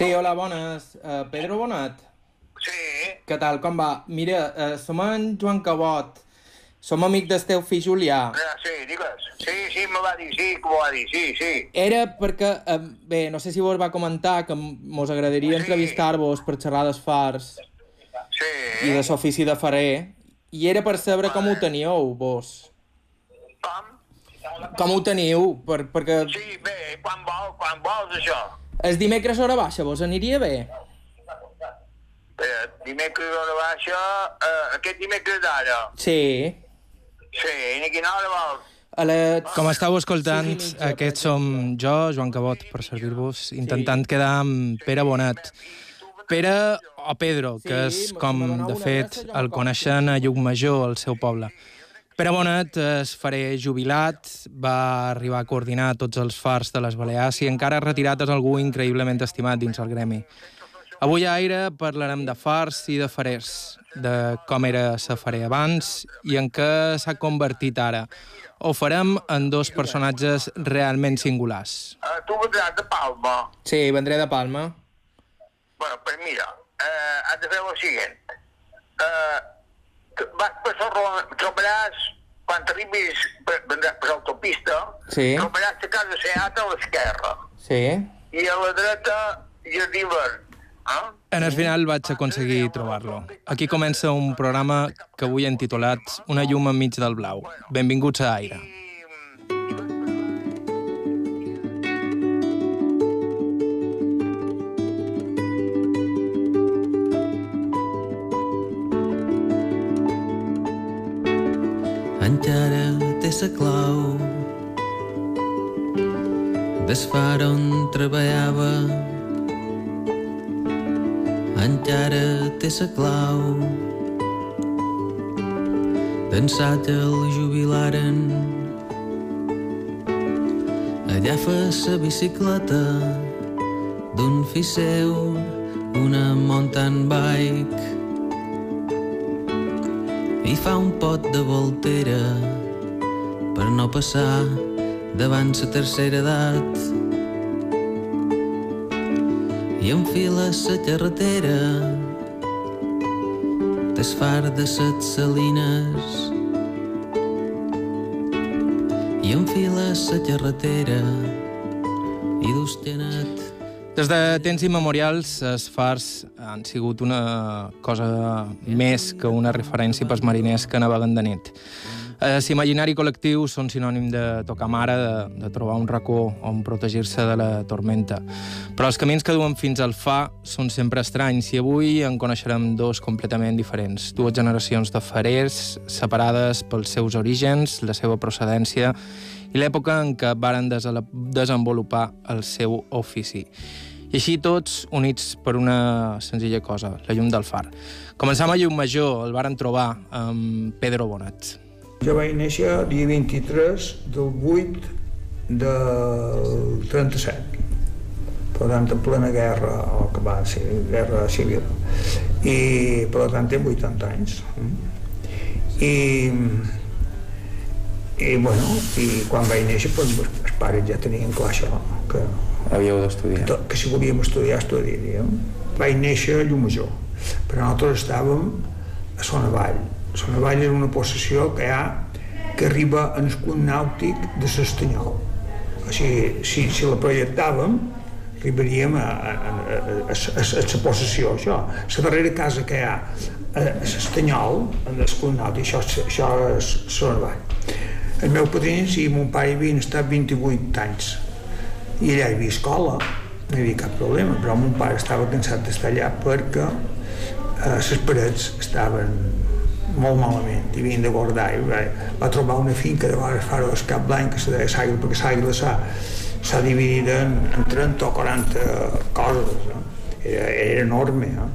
Sí, hola, bones. Uh, Pedro Bonat, Sí, què tal, com va? Mira, uh, som en Joan Cabot. Som amic del teu fill Julià. ah, sí, digues. Sí, sí, me va dir, sí, que m'ho va dir, sí, sí. Era perquè, uh, bé, no sé si vos va comentar que mos agradaria Sí. entrevistar-vos per xerrar dels fars Sí. i de l'ofici de farer. I era per saber com ho teníeu, vos. Com? Com ho teniu, per, perquè Sí, bé, quan vol, quan vols, això? El dimecres hora baixa vos aniria bé? Espera, dimecres a la baixa, eh, aquest dimecres d'ara. Sí. Sí, i a quina hora vols? A la... Com estàu escoltant, i mitja, aquests som jo, Joan Cabot, per servir-vos, intentant quedar amb Pere Bonat. Pere o Pedro, que és Sí, com, de fet, el coneixen a Llucmajor, al seu poble. Pere Bonat es faré jubilat, va arribar a coordinar tots els fars de les Balears i encara retirat és algú increïblement estimat dins el gremi. Avui a Aire parlarem de fars i de farers, de com era sa farer abans i en què s'ha convertit ara. Ho farem en dos personatges realment singulars. Uh, tu vendràs de Palma. Sí, vendré de Palma. Bueno, pues mira, eh, has de fer el següent. Eh, vas per la trobaràs, quan arribis, per, per l'autopista, Sí. trobaràs la casa Seat a l'esquerra. Sí. I a la dreta, Jardí Verd. Eh? En el final vaig aconseguir trobar-lo. Aquí comença un programa que avui hem titulat Una llum enmig del blau. Benvinguts a Aire. Encara té sa clau. Desfar on treballava encara té sa clau. D'ençà que el jubilaren. Allà fa sa bicicleta d'un fill seu una mountain bike i fa un pot de voltera per no passar davant la tercera edat. I enfila la carretera desfar de set salines. I enfila la carretera i dus genet Des de temps immemorials, els fars han sigut una cosa més que una referència pels mariners que naveguen de nit. L'imaginari col·lectiu són sinònim de tocar mare, de, de trobar un racó on protegir-se de la tormenta. Però els camins que duen fins al fa són sempre estranys i avui en coneixerem dos completament diferents. Dues generacions de farers separades pels seus orígens, la seva procedència i l'època en què varen desenvolupar el seu ofici. I així tots units per una senzilla cosa, la llum del far. Començam a Llum Major, el varen trobar amb Pedro Bonat. Jo vaig néixer dia 23 del 8 del 37 per tant en plena guerra o que va ser guerra civil i per tant té 80 anys i i bueno i quan vaig néixer doncs, els pares ja tenien clar això que, Havíeu d'estudiar. que si volíem estudiar estudiaríem. Vaig néixer a Llumajor però nosaltres estàvem a Sonavall. Sonavall és una possessió que hi ha que arriba en escut nàutic de l'Estanyol o sigui, si, si la projectàvem arribaríem a, a, a, a, a, la possessió això, la darrera casa que hi ha a, l'Estanyol en l'escut nàutic, això, això és Sonavall. El meu padrí, si mon pare havia estat 28 anys i allà hi havia escola, no hi havia cap problema, però mon pare estava cansat d'estar allà perquè eh, les parets estaven molt malament, i havien de guardar i va, va trobar una finca de vores del Cap Blanc que se deia Sagre, perquè Sagre s'ha dividit en, en 30 o 40 coses no? era, era enorme no?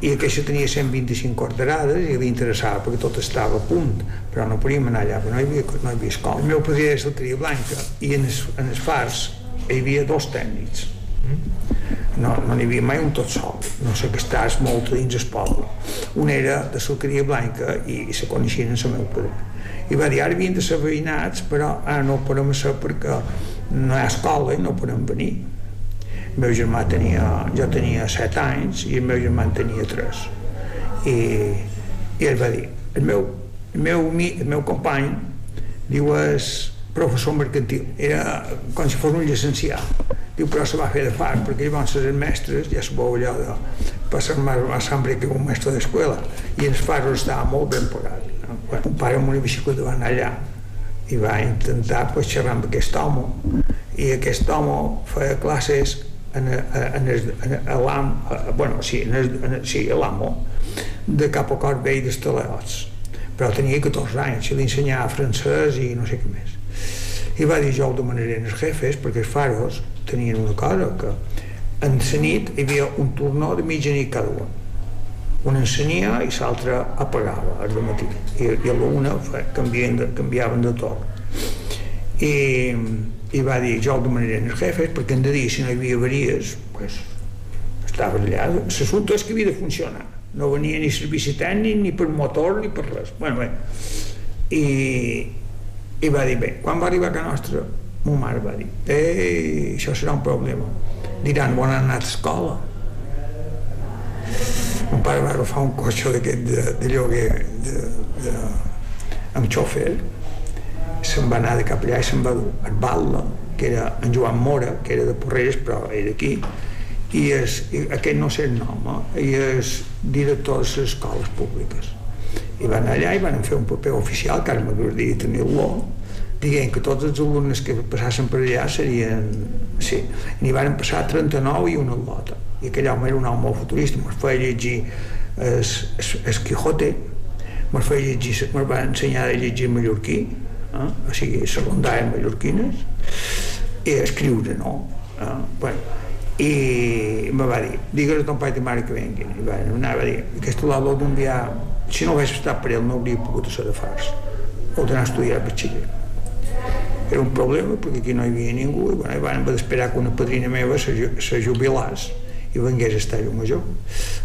i aquesta tenia 125 quadrades i li interessava perquè tot estava a punt però no podíem anar allà, però no hi havia, no hi havia escola el meu padrí era salteria blanca i en els, en els fars hi havia dos tècnics. No, no n'hi havia mai un tot sol. No sé que estàs molt dins el poble. Un era de Salqueria Blanca i, i se coneixien amb el meu padrí i va dir, ara havien de ser veïnats però ara no ho podem ser perquè no hi ha escola i no podem venir. El meu germà tenia... Jo tenia 7 anys i el meu germà en tenia 3. I, i ell va dir, el meu, el meu, el meu company diu és professor mercantil era com si fos un llicenciat. Diu però se va fer de far perquè llavors els mestres ja sabeu allò de passar más, más hambre que un mestre d'escola i els faros estava molt ben pagat no? bueno, un pare amb una bicicleta va anar allà i va intentar pues, xerrar amb aquest home i aquest home feia classes en, en, en, en, en l'am bueno, sí, en, en, sí, l'amo de cap a cor vell d'estaleots però tenia 14 anys i li ensenyava francès i no sé què més i va dir jo ho demanaré als jefes perquè els faros tenien una cosa que en la nit hi havia un tornó de mitjanit cada un. Un ensenia i l'altre apagava al matí. I, i a l'una canviaven de, canviaven de torn. I, i va dir jo ho demanaré als jefes perquè hem de dir si no hi havia avaries pues, estava allà l'assumpte és que havia de funcionar. No venia ni servici tècnic ni per motor ni per res. Bueno, bé. i, i va dir, bé, quan va arribar a casa nostra, mon mare va dir, ei, això serà un problema. Diran, on han anat a escola? Mon pare va agafar un cotxe d'aquest de, de lloguer de, de, amb xòfer, se'n va anar de cap allà i se'n va dur a Batla, que era en Joan Mora, que era de Porreres, però era aquí, i, és, i aquest no sé el nom, eh? i és director de les escoles públiques i van allà i van fer un paper oficial que ara m'agradaria tenir-lo dient que tots els alumnes que passassin per allà serien... Sí, n'hi van passar 39 i una lota. I aquell home era un home molt futurista, me'ls feia llegir es, es, es Quijote, me'ls feia llegir, me'ls va ensenyar a llegir mallorquí, eh? o sigui, secundàries mallorquines, i escriure, no? Eh? Bueno, i me va dir, digues a ton pare i mare que venguin. I va, anava a dir, aquesta l'Aló d'enviar si no hagués estat per ell no hauria pogut ser de fars. O d'anar a estudiar a batxiller era un problema perquè aquí no hi havia ningú i bueno, van esperar que una padrina meva se, jubilàs i vengués a estar jo major.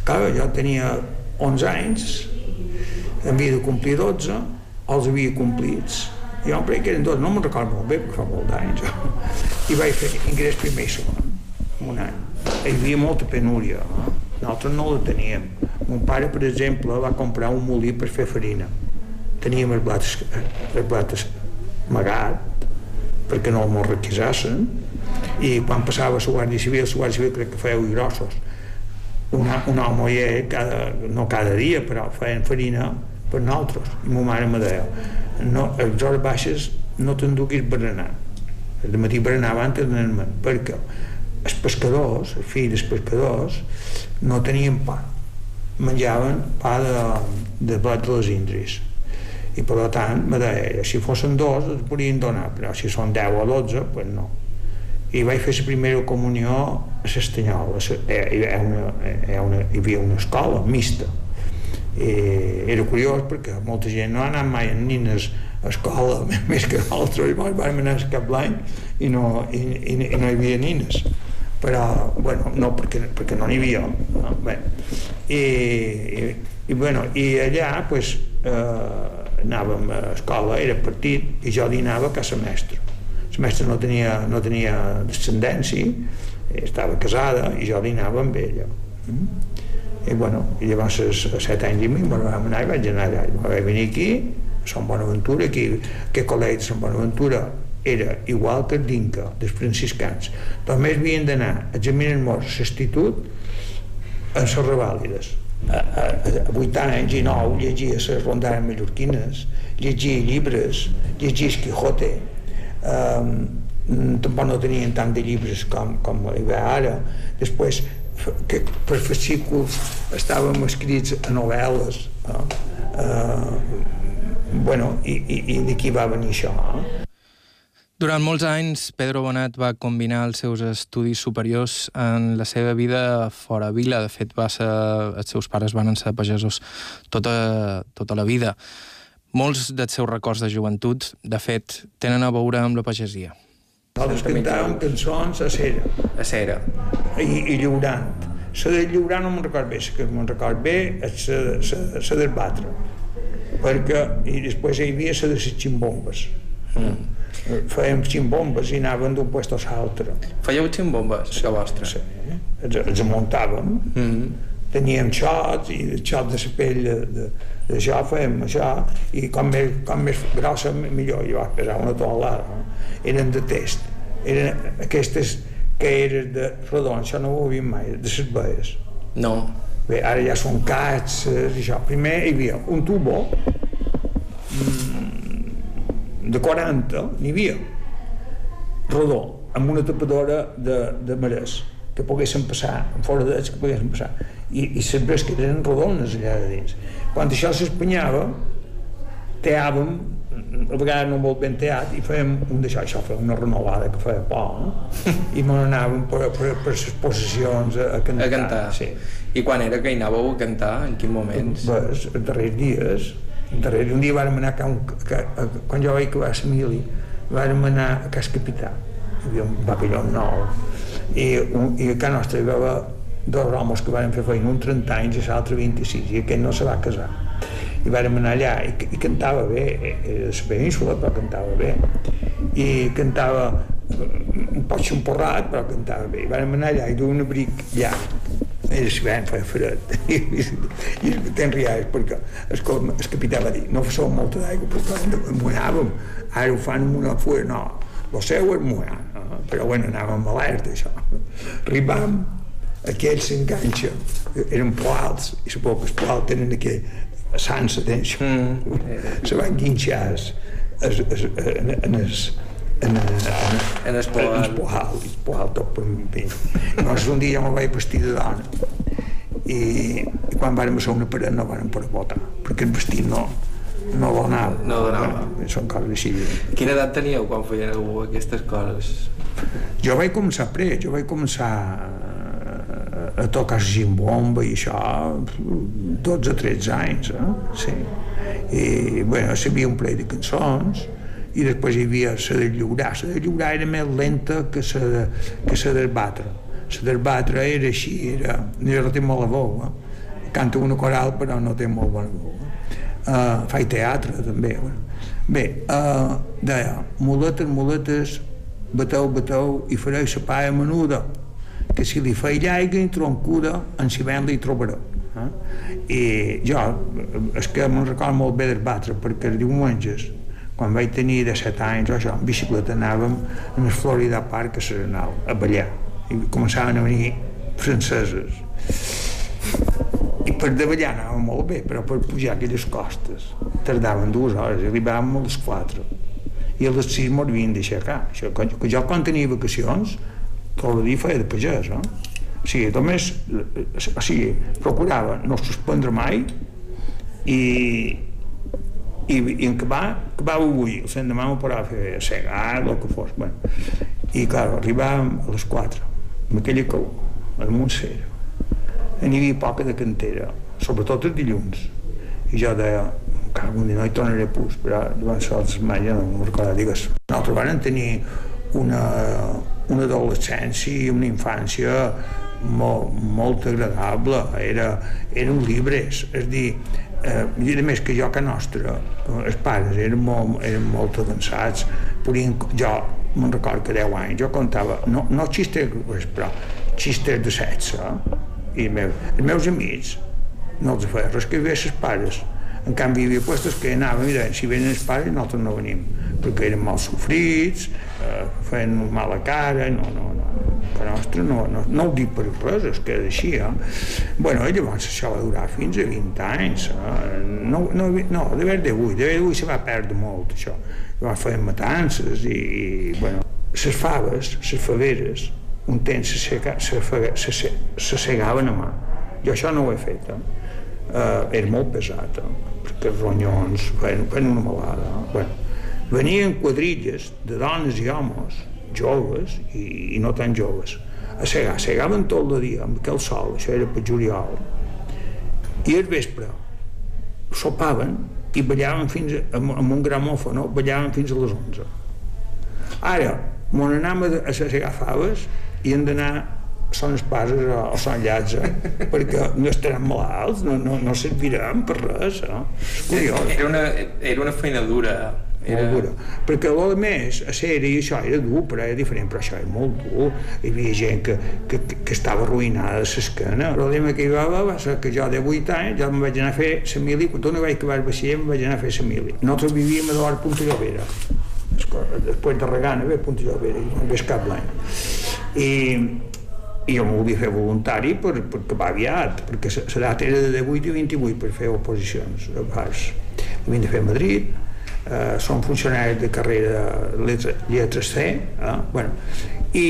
Clar, jo tenia 11 anys havia de complir 12 els havia complits. Jo crec que eren dos, no me'n recordo molt bé perquè fa molt d'anys i vaig fer ingrés primer i segon un any. Hi havia molta penúria eh? nosaltres no la teníem Mon pare, per exemple, va comprar un molí per fer farina. Teníem els plats, els plats amagat perquè no els requisassin i quan passava la Guàrdia Civil, la Guàrdia Civil crec que feia grossos. Una, un home cada, no cada dia, però feien farina per nosaltres. I ma mare me deia, no, a les hores baixes no t'enduguis berenar. El matí berenava antes d'anar perquè els pescadors, els fills dels pescadors, no tenien pa menjaven pa de, de blat de les Indris i per tant me deia, si fossin dos els podien donar, però si són 10 o 12 pues no. I vaig fer la primera comunió a l'Estanyol eh, hi, una, hi, una, havia una escola mixta. I era curiós perquè molta gent no ha anat mai en nines a escola més que nosaltres i vam anar cap l'any i, no, i, i, i no hi havia nines però bueno, no perquè, perquè no n'hi havia. No? Bé, i, i, i, bueno, i allà pues, eh, anàvem a escola, era partit i jo dinava a casa mestre la mestra no tenia, no tenia descendència estava casada i jo dinava amb ella mm? i bueno, i llavors a set anys i mig bueno, vam anar i vaig anar allà vaig venir aquí a Sant Bonaventura aquí, aquest col·legi de Sant Bonaventura era igual que el d'Inca, dels franciscans. Només havien d'anar a examinar morts a l'institut en les revàlides. A, a, a 8 anys i 9 llegia les rondades mallorquines, llegia llibres, llegia el Quijote, um, tampoc no tenien tant de llibres com, com hi va ara. Després, que per fascículs estàvem escrits a novel·les. No? Uh, bueno, i, i, i d'aquí va venir això. Eh? Durant molts anys, Pedro Bonat va combinar els seus estudis superiors en la seva vida fora vila. De fet, va ser, els seus pares van ser pagesos tota, tota la vida. Molts dels seus records de joventut, de fet, tenen a veure amb la pagesia. Nosaltres cantàvem cançons a cera. A cera. I, i lliurant. La de lliurar no me'n record bé, que me'n record bé és la del batre. Perquè, i després hi havia la de les ximbombes. Mm Fèiem ximbombes i anàvem d'un puesto a l'altre. Fèieu ximbombes, que vostre? Sí, els, els muntàvem. Mm -hmm. Teníem xots i el xot de la pell de, de, d'això fèiem això i com més, com més grossa millor jo vaig pesar una tonelada no? eren de test eren aquestes que eren de rodon això no ho havíem mai, de les veies No. Bé, ara ja són cats, eh, això. Primer hi havia un tubo mm, de 40, n'hi havia, rodó, amb una tapadora de, de marès, que poguessin passar, fora d'ells que poguessin passar. I, i les bresques eren rodones allà de dins. Quan això s'espanyava, teàvem, a vegades no molt ben teat, i fèiem un d'això, això feia una renovada que feia por, no? i me n'anàvem per, per, per les possessions a, a cantar. A cantar. Sí. I quan era que hi anàveu a cantar? En quins moments? Ves, els darrers dies, els darrers, un dia vàrem anar a, un, a, a, quan jo vaig acabar la mili, vàrem anar a Cas Capità, hi havia un pavelló nou, i, un, i a casa nostra hi havia dos homes que varen fer feina, un 30 anys i l'altre 26, i aquell no se va casar. I vàrem anar allà, i, i cantava bé, era la península, però cantava bé, i cantava un poc xamporrat, però cantava bé. I vàrem anar allà i duia un abric llarg, era l'hivern, feia fred, i, i, te'n riaves, perquè el, el capità va dir, no fasseu molta d'aigua, perquè mulàvem, ara ho fan amb una fuera, no, el seu és mullar, no? però bueno, anàvem alerta, això. Arribam, aquell s'enganxa, eren poals, i suposo que els poals tenen aquell sansa, tens, mm. se van guinxar en, en es, en, en, En en el poal, el poal tot per mi. Llavors un dia jo me vaig vestir de dona i, i quan vàrem ser una paret no vàrem poder votar, perquè el vestit no, no donava. No donava. Bueno, són coses així. Quina edat teníeu quan fèieu aquestes coses? Jo vaig començar pre, jo vaig començar a, a tocar gimbomba i això 12-13 anys, eh? sí. I, bueno, sabia un parell de cançons i després hi havia la de lliurar. La de lliurar era més lenta que la de, que la d'esbatre. La d'esbatre era així, era, jo no té molt la veu, eh? canta una coral però no té molt bona veu. Eh? Uh, faig teatre també. Bueno. Bé, uh, deia, muletes, muletes, bateu, bateu i fareu la paia menuda que si li feia llaiga i troncuda en si ben li trobareu eh? i jo és que me'n recordo molt bé d'esbatre perquè els diumenges quan vaig tenir de 7 anys o això, en bicicleta anàvem a el Florida Park a Serenal a ballar. I començaven a venir franceses. I per davallar anàvem molt bé però per pujar aquelles costes tardaven dues hores arribàvem a les 4 i a les 6 m'ho havien d'aixecar això, que, que jo quan tenia vacacions tot el dia feia de pagès eh? o sigui, només o sigui, procurava no suspendre mai i i, i en acabar, acabava avui el l'endemà m'ho parava a fer segar, el que fos bueno. i clar, arribàvem a les 4 amb aquella calor, al Montsera n'hi havia poca de cantera sobretot els dilluns. I jo deia, cago un dia no hi tornaré pus però llavors els mai no me'n recordo digues. Nosaltres vam tenir una, una adolescència i una infància molt, molt agradable. Era, eren llibres és dir, eh, i a més que jo que nostra els pares eren molt, eren molt avançats. Podien, jo me'n recordo que 10 anys jo contava, no, no xistes però xistes de sexe i meu, els meus amics no els feia res que hi havia pares. En canvi hi havia puestos que i deien si venen els pares nosaltres no venim perquè eren mal sofrits eh, feien mala cara no, no, no que nostre no, no, no ho dic per res, és que és així eh? bueno, i llavors això va durar fins a 20 anys eh? no, no, no, de ver d'avui de ver d'avui se va perdre molt això llavors feien matances i, i bueno, les faves, les faveres un temps se, se, se, se, se segaven a mà jo això no ho he fet eh? Uh, era molt pesat eh? perquè els ronyons feien, feien una malada eh? bueno, venien quadrilles de dones i homes joves i, i no tan joves a segar, segaven tot el dia amb aquell sol, això era per juliol i al vespre sopaven i ballaven fins a, amb, amb un gramòfono ballaven fins a les 11 ara, mon anàvem a, a segar faves i hem d'anar són els pares o, o són llats, eh? perquè no estaran malalts, no, no, no servirem per res. Eh? Curiós. Era una, era una feina dura era... dura. Perquè a més, a sèrie això era dur, però era diferent, però això era molt dur. Hi havia gent que, que, que estava arruïnada a l'esquena. El problema que hi va va ser que jo de 8 anys ja em vaig anar a fer la mili, quan no vaig acabar el vaixell em vaig anar a fer la mili. Nosaltres vivíem a l'hora Punta Llovera, després de Regana ve Punta Llovera, i no ves cap l'any. I, i jo m'ho volia fer voluntari per, per acabar aviat, perquè la data era de 18 i 28 per fer oposicions a de fer a Madrid, eh, són funcionaris de carrera lletres, lletres C, eh? bueno, i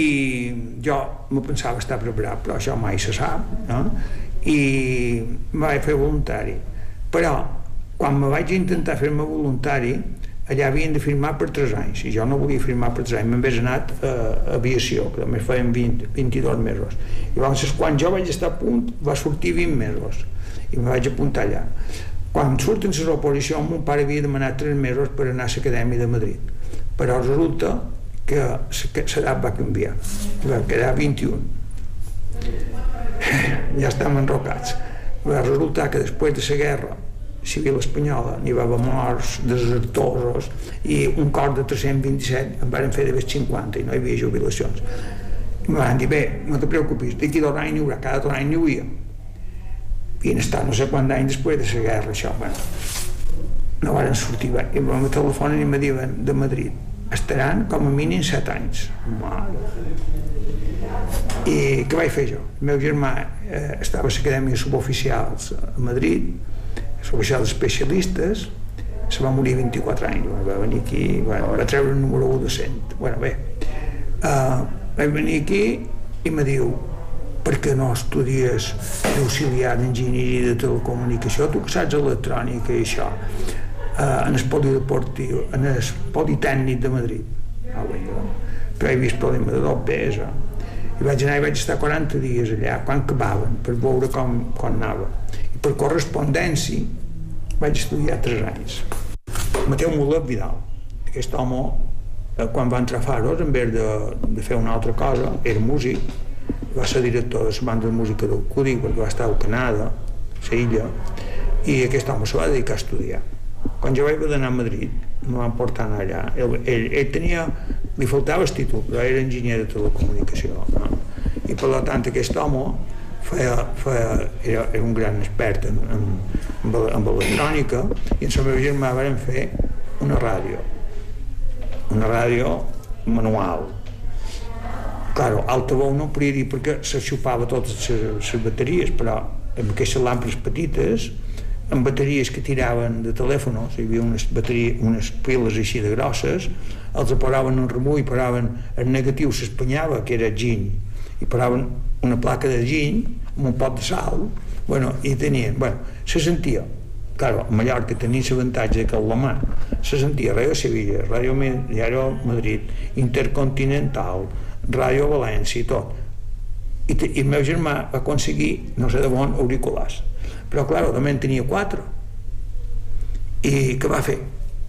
jo me pensava estar preparat, però això mai se sap, no? i me vaig fer voluntari. Però, quan me vaig intentar fer-me voluntari, allà havien de firmar per 3 anys, i jo no volia firmar per 3 anys, m'hagués anat a, a aviació, que només feien 20, 22 mesos. I llavors, quan jo vaig estar a punt, va sortir 20 mesos, i me vaig apuntar allà. Quan surten les oposicions, mon pare havia demanat tres mesos per anar a l'acadèmia de Madrid. Però resulta que l'edat va canviar. Va quedar 21. Ja estem enrocats. Va resultar que després de la guerra civil espanyola n'hi va haver morts, desertors i un cor de 327 en van fer de 50 i no hi havia jubilacions. I em van dir, bé, no te preocupis, d'aquí dos anys n'hi haurà, cada dos anys n'hi hauria i estar no sé quant d'anys després de la guerra això, bueno, no van sortir bé. i em telefonen i me diuen de Madrid estaran com a mínim 7 anys Mare. i què vaig fer jo? el meu germà eh, estava a l'acadèmia suboficials a Madrid suboficials especialistes se va morir 24 anys va venir aquí, va, va treure el número 1 de 100 bueno, bé uh, vaig venir aquí i me diu per què no estudies d'auxiliar d'enginyeria de telecomunicació, tu que saps electrònica i això, eh, en el polideportiu, en el politècnic de Madrid. Ah, bé, però he vist problema de dos Bs, eh? i vaig anar i vaig estar 40 dies allà, quan acabaven, per veure com, com anava. I per correspondència vaig estudiar 3 anys. Mateu Mulet Vidal, aquest home, eh, quan va entrar a Faros, en vez de, de fer una altra cosa, era músic, va ser director de la banda de música del Cudi perquè va estar al Canadà, a la illa, i aquest home se va dedicar a estudiar. Quan jo vaig d'anar a Madrid, me van portar allà. Ell, ell, ell tenia, li faltava el títol, però era enginyer de telecomunicació. No? I per tant aquest home feia, feia, era, era un gran expert en, en, en, en electrònica i en la meva germà vam fer una ràdio una ràdio manual Claro, veu no podia dir perquè se xupava totes les bateries, però amb aquestes làmperes petites, amb bateries que tiraven de telèfons, hi havia unes, bateries, unes piles així de grosses, els posaven en remull, posaven el negatiu s'espanyava, que era giny, i posaven una placa de giny amb un pot de sal, bueno, i tenien, bueno, se sentia, claro, a Mallorca tenia l'avantatge que la mà se sentia Ràdio Sevilla, Ràdio, Ràdio Madrid, Intercontinental, Ràdio València i tot. I, i el meu germà va aconseguir, no sé de bon, auriculars. Però, clar, també en tenia quatre. I què va fer?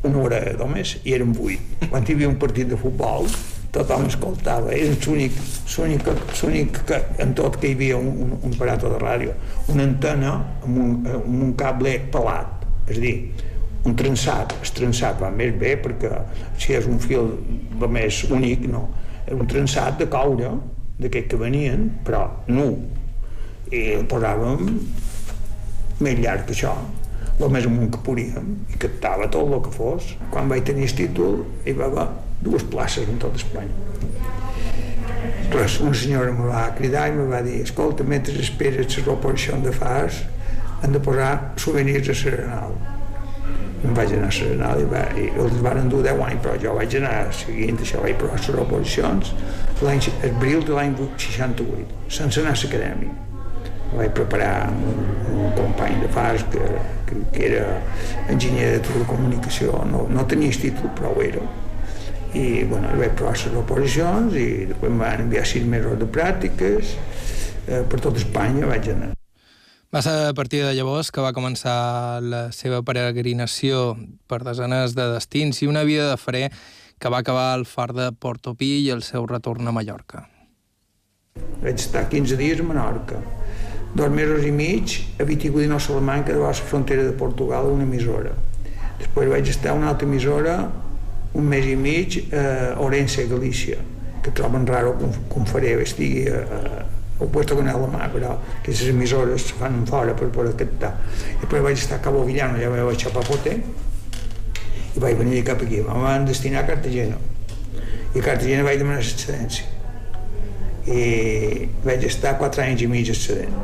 Una hora només, i eren vuit. Quan hi havia un partit de futbol, tothom escoltava. Era l'únic que en tot que hi havia un, un, un aparato de ràdio, una antena amb un, amb un cable pelat, és dir, un trençat, el trençat va més bé perquè si és un fil més únic, no un trençat de coure d'aquests que venien, però nu. I el posàvem més llarg que això el més amunt que podíem i captava tot el que fos. Quan vaig tenir el títol hi va haver dues places en tot Espanya. Res, una senyora me va cridar i me va dir escolta, mentre esperes la reposició de fars han de posar souvenirs a Serenal vaig anar a Serenal i, va, i els van endur 10 anys, però jo vaig anar seguint això, vaig provar les oposicions l'any abril de l'any 68, sense anar a l'acadèmia. Vaig preparar un, un company de fars que, que, que era enginyer de telecomunicació, no, no tenia títol, però ho era. I bueno, vaig provar les oposicions i després em van enviar sis mesos de pràctiques eh, per tot Espanya vaig anar. Va ser a partir de llavors que va començar la seva peregrinació per desenes de destins i una vida de fre que va acabar al far de Portopí i el seu retorn a Mallorca. Vaig estar 15 dies a Menorca, dos mesos i mig a Vitigudino Salamanca, de la frontera de Portugal, una emissora. Després vaig estar una altra emissora un mes i mig a Orense, Galícia, que troben raro com, com faré estigui a, a, ho puesto con el mà, però aquestes emissores se fan fora per poder captar. I després vaig estar a Cabo Villano, ja vaig a Papote, i vaig venir cap aquí. Em van destinar a Cartagena. I a Cartagena vaig demanar l'excedència. I vaig estar quatre anys i mig excedent.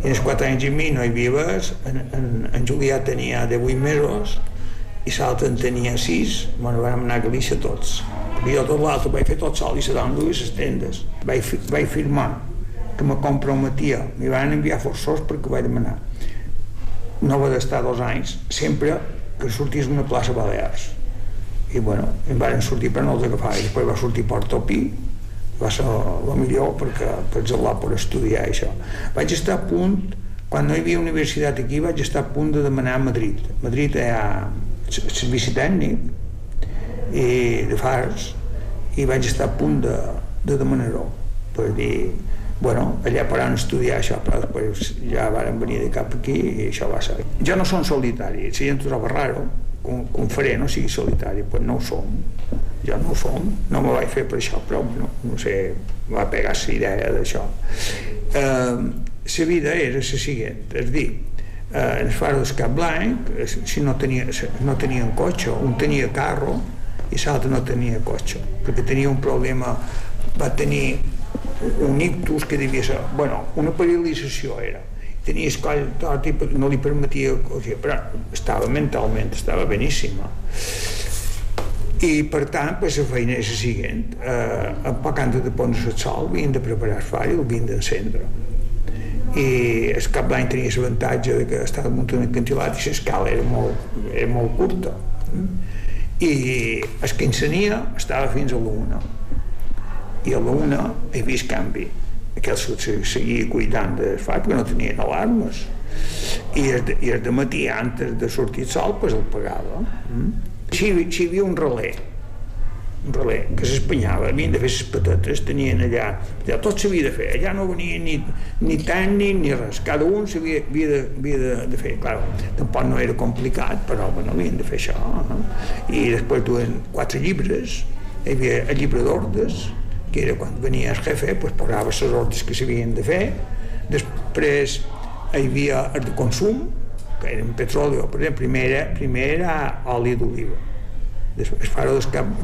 I en els quatre anys i mig no hi havia res, en, en, en Julià tenia 18 mesos i l'altre en tenia 6, bueno, vam anar a Galícia tots. Jo tot l'altre vaig fer tot sol i se donen dues les tendes. Vaig, vaig firmar que me comprometia, m'hi van enviar forçós perquè ho vaig demanar. No va d'estar dos anys, sempre que sortís una plaça Balears. I bueno, em van sortir per no els agafar. I després va sortir Porto Pi, va ser el millor perquè per xerrar, per estudiar això. Vaig estar a punt, quan no hi havia universitat aquí, vaig estar a punt de demanar a Madrid. A Madrid hi ha servici tècnic i de fars i vaig estar a punt de, de demanar-ho per dir bueno, allà paran estudiar això, però després ja varen venir de cap aquí i això va ser. Jo no som solitari, si gent troba raro, com, com faré no sigui solitari, pues no ho som. Jo no ho som, no me vaig fer per això, però no, no sé, va pegar la idea d'això. Eh, la vida era la següent, és dir, eh, en el faro d'Escap Blanc, si no tenia, no tenien cotxe, un tenia carro i l'altre no tenia cotxe, perquè tenia un problema, va tenir un ictus que devia ser, bueno, una paralització era. Tenia escoll, tot, no li permetia o sigui, però estava mentalment estava beníssima. I per tant pues, la feina és la següent. Eh, en poc antes de pondre el sol havien de preparar el far i havien d'encendre. I el cap d'any tenia l'avantatge que estava muntant un i l'escala era molt, era molt curta. I el que encenia estava fins a l'una i a l'una he vist canvi. Aquell seguia cuidant de fat perquè no tenien alarmes i el de, i el de matí antes de sortir el sol pues el pagava. Mm? si, si hi havia un relé un relé que s'espanyava, havien de fer les patates, tenien allà, allà tot s'havia de fer, allà no venia ni, ni tècnic ni res, cada un s'havia havia, de, havia de, de fer, clar, tampoc no era complicat, però bueno, havien de fer això, eh? i després duen quatre llibres, hi havia el llibre d'ordes, que era quan venia el jefe, pues, posava les ordres que s'havien de fer, després hi havia el de consum, que era petroli, per exemple, primer era, primer era oli d'oliva. Després, el faro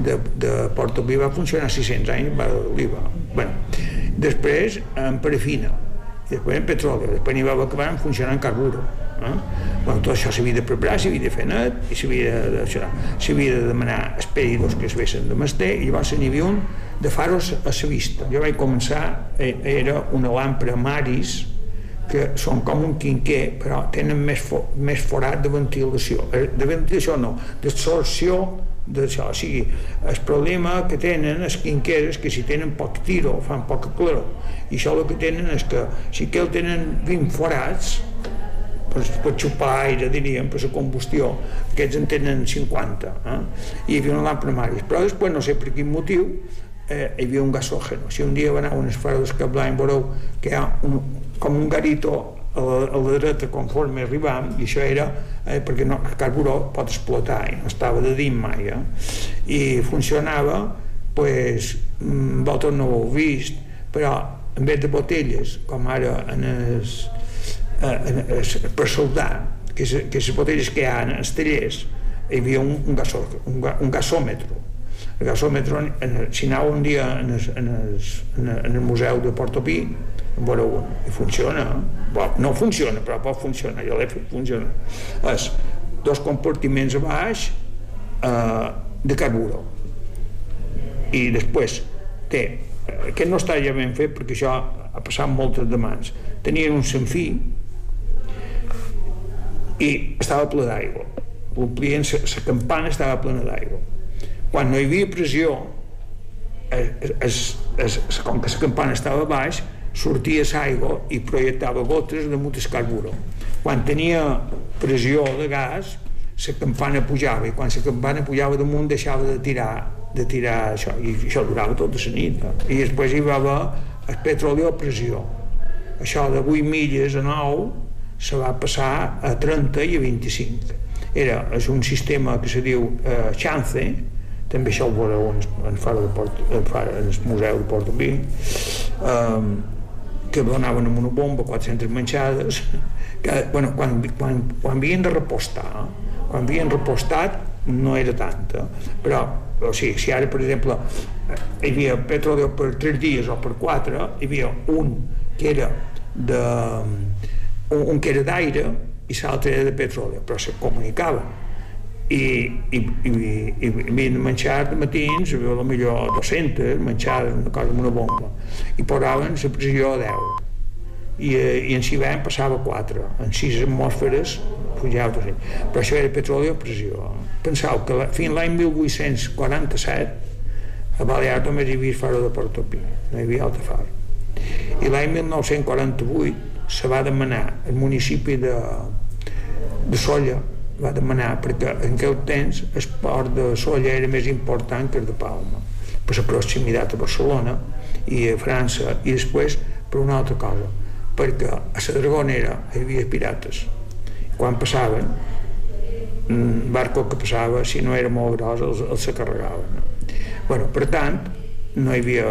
de, de Porto Pi va funcionar 600 anys, va d'oliva. Bueno, després en parafina, després en petroli, després n'hi va acabar funcionant en carburo. Eh? Bueno, tot això s'havia de preparar, s'havia de fer net, i s'havia de, s'havia de demanar expedidors que es vessin de master, i llavors n'hi havia un de faros a la vista. Jo vaig començar, eh, era una làmpara Maris, que són com un quinquer, però tenen més, fo més forat de ventilació. Eh, de ventilació no, d'absorció d'això. O sigui, el problema que tenen els quinqueres que si tenen poc tiro fan poca claror. I això el que tenen és que si que el tenen 20 forats, per, per xupar aire, diríem, per la combustió, aquests en tenen 50. Eh? I hi havia una làmpara Maris. Però després, no sé per quin motiu, eh, hi havia un gasògeno. Si un dia va anar a unes fares que blanc veureu que hi ha un, com un garito a la, a la dreta conforme arribam i això era eh, perquè no, el carburó pot explotar i no estava de dins mai eh? i funcionava pues, mm, vosaltres no ho heu vist però en vez de botelles com ara en es, eh, en es, per soldar que, és, que les botelles que hi ha en els tallers hi havia un, un, gasó, un, un gasòmetre el gasòmetre, si aneu un dia en el, en, el, en el museu de Portopí, en veureu un, i funciona. Bo, no funciona, però pot funcionar, jo l'he fet funcionar. És dos compartiments a baix eh, de carburo. I després té, aquest no està ja ben fet perquè això ha passat moltes de mans. Tenien un senfí i estava ple d'aigua. La campana estava plena d'aigua quan no hi havia pressió es, es, es, com que la campana estava baix sortia l'aigua i projectava gotes damunt el carburo. Quan tenia pressió de gas la campana pujava i quan la campana pujava damunt deixava de tirar de tirar això i això durava tota la nit no? i després hi va haver el petroli a pressió. Això de 8 milles a 9 se va passar a 30 i a 25 era és un sistema que se diu eh, Chance també això ho veureu en, en, fora de Port, en, en el museu de Portopí, um, que donaven amb una bomba 400 manxades, que, bueno, quan, quan, quan havien de repostar, quan havien repostat no era tanta, però o sigui, si ara, per exemple, hi havia petroli per 3 dies o per 4, hi havia un que era de un, un que era d'aire i l'altre era de petroli, però se comunicaven i, i, i, i, i menjar de matins, hi havia millor 200 menjades, una cosa amb una bomba i posaven la pressió a 10 i, eh, i en Sibem passava 4 en 6 atmosferes pujava 200 però això era petroli a pressió pensau que la, fins l'any 1847 a Balears només hi havia faro de Portopí no hi havia altre far i l'any 1948 se va demanar el municipi de, de Solla va demanar perquè en aquell temps el port de Solla era més important que el de Palma per la proximitat a Barcelona i a França i després per una altra cosa perquè a la Dragonera hi havia pirates. Quan passaven un barco que passava si no era molt gros els, els se carregaven bueno, per tant no hi havia,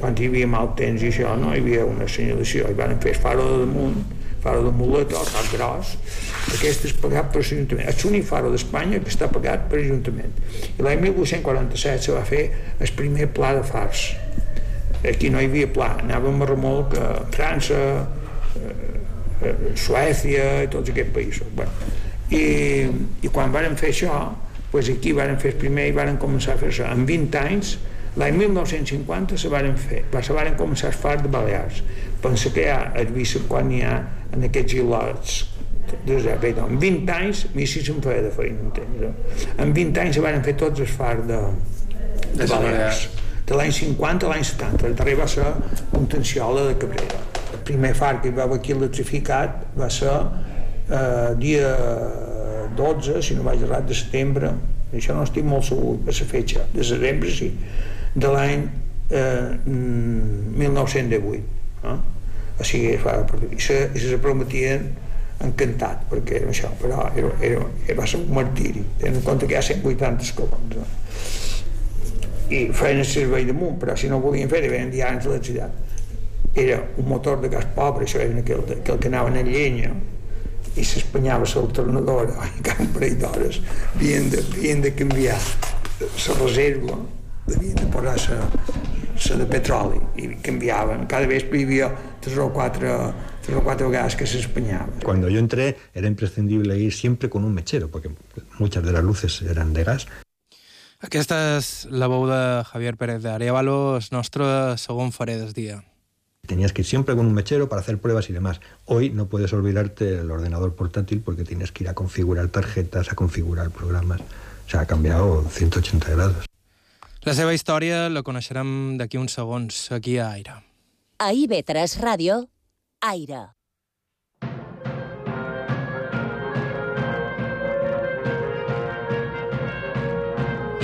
quan hi havia mal temps i això, no hi havia una senyalació hi van fer faro de damunt faro de muleta o cap gros aquest és pagat per l'Ajuntament és l'únic faro d'Espanya que està pagat per l'Ajuntament i l'any 1847 se va fer el primer pla de fars aquí no hi havia pla, anàvem a remolc a França, a Suècia i tots aquests països. Bueno, i, I quan varen fer això, pues aquí varen fer el primer i varen començar a fer això. En 20 anys, l'any 1950 se varen fer, se varen començar a fer de Balears. Pensa que ja has vist quan hi ha en aquests ilots en 20 anys, mi sí se'm feia de feina, entens? En 20 anys se van fer tots els fars de, de Balears de l'any 50 a l'any 70. El darrer va ser Contenciola de Cabrera. El primer far que hi va haver aquí electrificat va ser eh, dia 12, si no vaig errat, de setembre, això no estic molt segur per la fetge, de setembre sí, de l'any eh, 1918. No? O sigui, fa, i se, se prometien encantat perquè era això, però era, era, era, va ser un martiri, tenint en compte que hi ha 180 escalons. No? i feien el servei damunt, però si no volien fer devien dir a ciutat Era un motor de gas pobre, això era aquell, aquell que anaven en llenya i s'espanyava l'alternadora i cada parell d'hores havien de, havien de canviar la reserva devien de posar la de petroli i canviaven, cada vespre hi havia tres o quatre, tres o cuatro gas que se espeñaban. Cuando yo entré era imprescindible ir siempre con un mechero, porque muchas de las luces eran de gas. Aquesta és la veu de Javier Pérez de Arevalo, el nostre segon faré del dia. Tenías que ir siempre con un mechero para hacer pruebas y demás. Hoy no puedes olvidarte el ordenador portátil porque tienes que ir a configurar tarjetas, a configurar programas. O sea, ha canviat 180 grados. La seva història la coneixerem d'aquí uns segons, aquí a Aire. A IB3 Ràdio, Aire.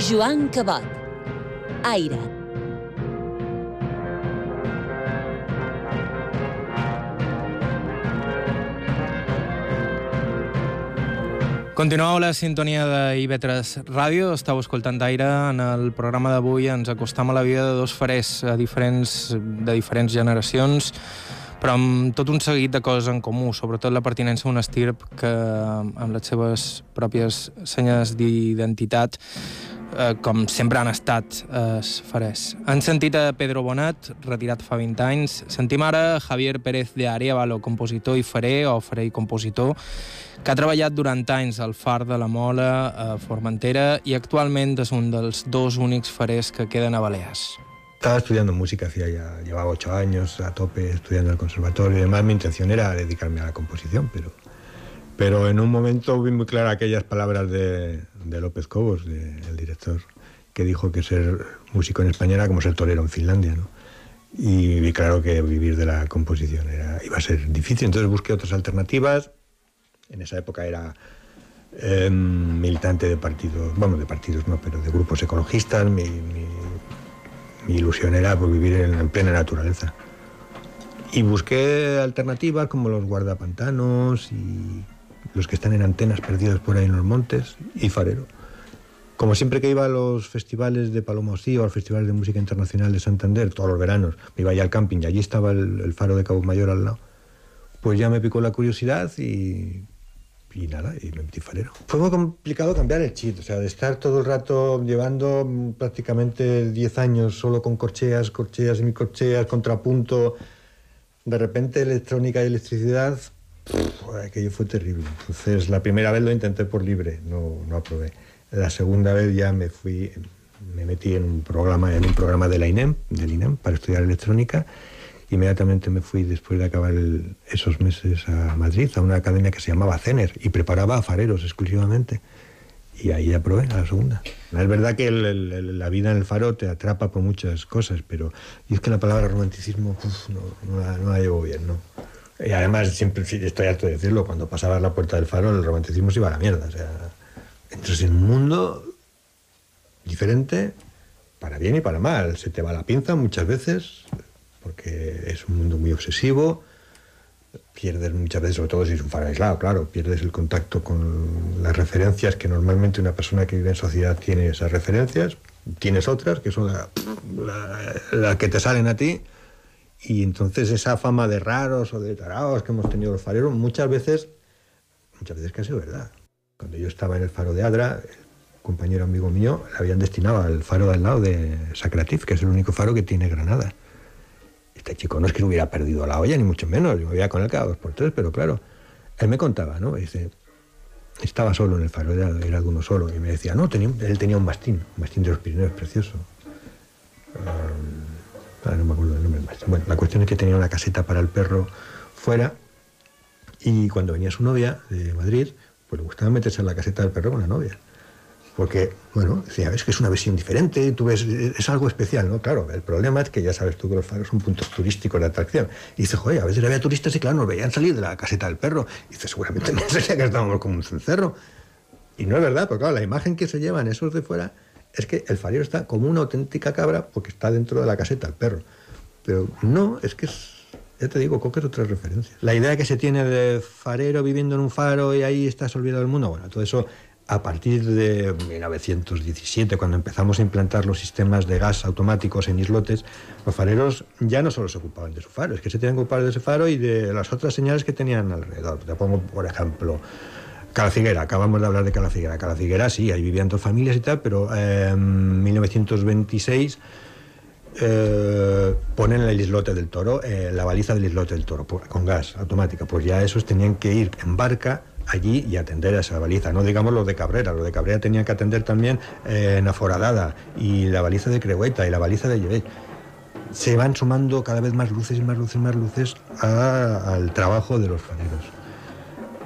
Joan Cabot. Aire. Continueu la sintonia de IB3 Ràdio, estàu escoltant Aire. En el programa d'avui ens acostam a la vida de dos farers a diferents, de diferents generacions, però amb tot un seguit de coses en comú, sobretot la pertinença a un estirp que, amb les seves pròpies senyes d'identitat, eh, com sempre han estat eh, farers. Han sentit a Pedro Bonat, retirat fa 20 anys. Sentim ara Javier Pérez de Arevalo, compositor i farer, o farer i compositor, que ha treballat durant anys al Far de la Mola, a Formentera, i actualment és un dels dos únics farers que queden a Balears. Estaba estudiando música, hacía ya, llevaba ocho años a tope estudiando en el conservatorio y además mi intención era dedicarme a la composición, pero Pero en un momento vi muy claras aquellas palabras de, de López Cobos, el director, que dijo que ser músico en España era como ser torero en Finlandia, ¿no? Y claro que vivir de la composición era, iba a ser difícil, entonces busqué otras alternativas. En esa época era eh, militante de partidos, bueno, de partidos no, pero de grupos ecologistas. Mi ilusión era pues, vivir en, en plena naturaleza. Y busqué alternativas como los guardapantanos y los que están en antenas perdidos por ahí en los montes y farero. como siempre que iba a los festivales de Palomosí o a los festivales de música internacional de Santander, todos los veranos, me iba ya al camping y allí estaba el, faro de Cabo Mayor al lado, pues ya me picó la curiosidad y, y nada, y me metí farero. Fue muy complicado cambiar el chip, o sea, de estar todo el rato llevando prácticamente 10 años solo con corcheas, corcheas y mi corcheas, contrapunto, de repente electrónica y electricidad, pff, aquello fue terrible. Entonces, la primera vez lo intenté por libre, no, no aprobé. La segunda vez ya me fui, me metí en un programa, en un programa de la INEM, del INEM, para estudiar electrónica. Inmediatamente me fui, después de acabar el- esos meses, a Madrid, a una academia que se llamaba CENER, y preparaba a fareros exclusivamente. Y ahí aprobé a la segunda. Es verdad que el- el- la vida en el faro te atrapa por muchas cosas, pero y es que la palabra romanticismo uf, no, no la, no la llevo bien, ¿no? Y además, siempre estoy harto de decirlo, cuando pasabas la puerta del faro, el romanticismo se iba a la mierda. O sea, entras en un mundo diferente, para bien y para mal. Se te va la pinza muchas veces, porque es un mundo muy obsesivo. Pierdes muchas veces, sobre todo si es un faro aislado, claro, pierdes el contacto con las referencias que normalmente una persona que vive en sociedad tiene esas referencias. Tienes otras que son las la, la que te salen a ti. Y entonces esa fama de raros o de tarados que hemos tenido los fareros, muchas veces, muchas veces que ha sido verdad. Cuando yo estaba en el faro de Adra, un compañero amigo mío le habían destinado al faro de al lado de Sacratif, que es el único faro que tiene Granada. Este chico no es que hubiera perdido la olla, ni mucho menos. Yo me veía con él cada dos por tres, pero claro, él me contaba, ¿no? Dice, estaba solo en el faro, era, era de uno solo. Y me decía, no, tenía, él tenía un mastín, un mastín de los Pirineos precioso. Um, ah, no me acuerdo nombre del mastín. Bueno, la cuestión es que tenía una caseta para el perro fuera y cuando venía su novia de Madrid, pues le gustaba meterse en la caseta del perro con la novia. Porque, bueno, decía, es que es una versión diferente, tú ves, es algo especial, ¿no? Claro, el problema es que ya sabes tú que los faros son puntos turísticos de atracción. Y dice, joder, a veces había turistas y claro, nos veían salir de la caseta del perro. Y dice, seguramente no sería que estábamos como un cencerro. Y no es verdad, porque claro, la imagen que se llevan esos de fuera es que el farero está como una auténtica cabra porque está dentro de la caseta del perro. Pero no, es que es, ya te digo, coges otras referencias. La idea que se tiene de farero viviendo en un faro y ahí estás olvidado del mundo, bueno, todo eso a partir de 1917, cuando empezamos a implantar los sistemas de gas automáticos en islotes, los fareros ya no solo se ocupaban de su faro, es que se tenían que ocupar de ese faro y de las otras señales que tenían alrededor. Te pongo, por ejemplo, Calaciguera, acabamos de hablar de Calaciguera. Calaciguera sí, ahí vivían dos familias y tal, pero eh, en 1926 eh, ponen el islote del toro, eh, la baliza del islote del toro, con gas automática. Pues ya esos tenían que ir en barca allí y atender a esa baliza. No digamos los de Cabrera, los de Cabrera tenían que atender también en Aforadada y la baliza de Crehueta y la baliza de Llevet. Se van sumando cada vez más luces y más luces y más luces al trabajo de los fareros.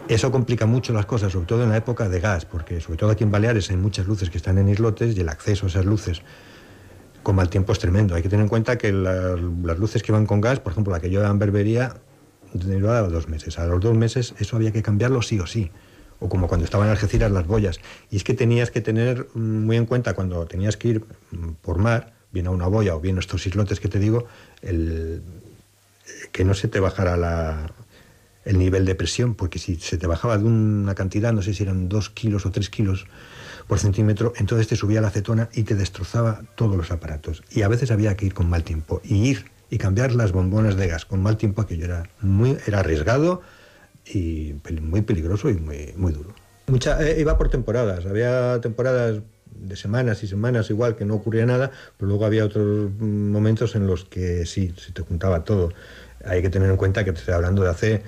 Eso complica mucho las cosas, sobre todo en la época de gas, porque sobre todo aquí en Baleares hay muchas luces que están en islotes y el acceso a esas luces con mal tiempo es tremendo. Hay que tener en cuenta que la- las luces que van con gas, por ejemplo, la que yo en Berbería, duraba dos meses. A los dos meses eso había que cambiarlo sí o sí. O como cuando estaban en Algeciras las boyas. Y es que tenías que tener muy en cuenta cuando tenías que ir por mar, bien a una boya o bien a estos islotes que te digo, el, que no se te bajara la, el nivel de presión, porque si se te bajaba de una cantidad, no sé si eran dos kilos o tres kilos por centímetro, entonces te subía la acetona y te destrozaba todos los aparatos. Y a veces había que ir con mal tiempo. Y ir y cambiar las bombonas de gas con mal tiempo, aquello era, muy, era arriesgado y muy peligroso y muy, muy duro. Mucha, eh, iba por temporadas, había temporadas de semanas y semanas igual que no ocurría nada, pero luego había otros mm, momentos en los que sí, se te juntaba todo. Hay que tener en cuenta que te estoy hablando de hace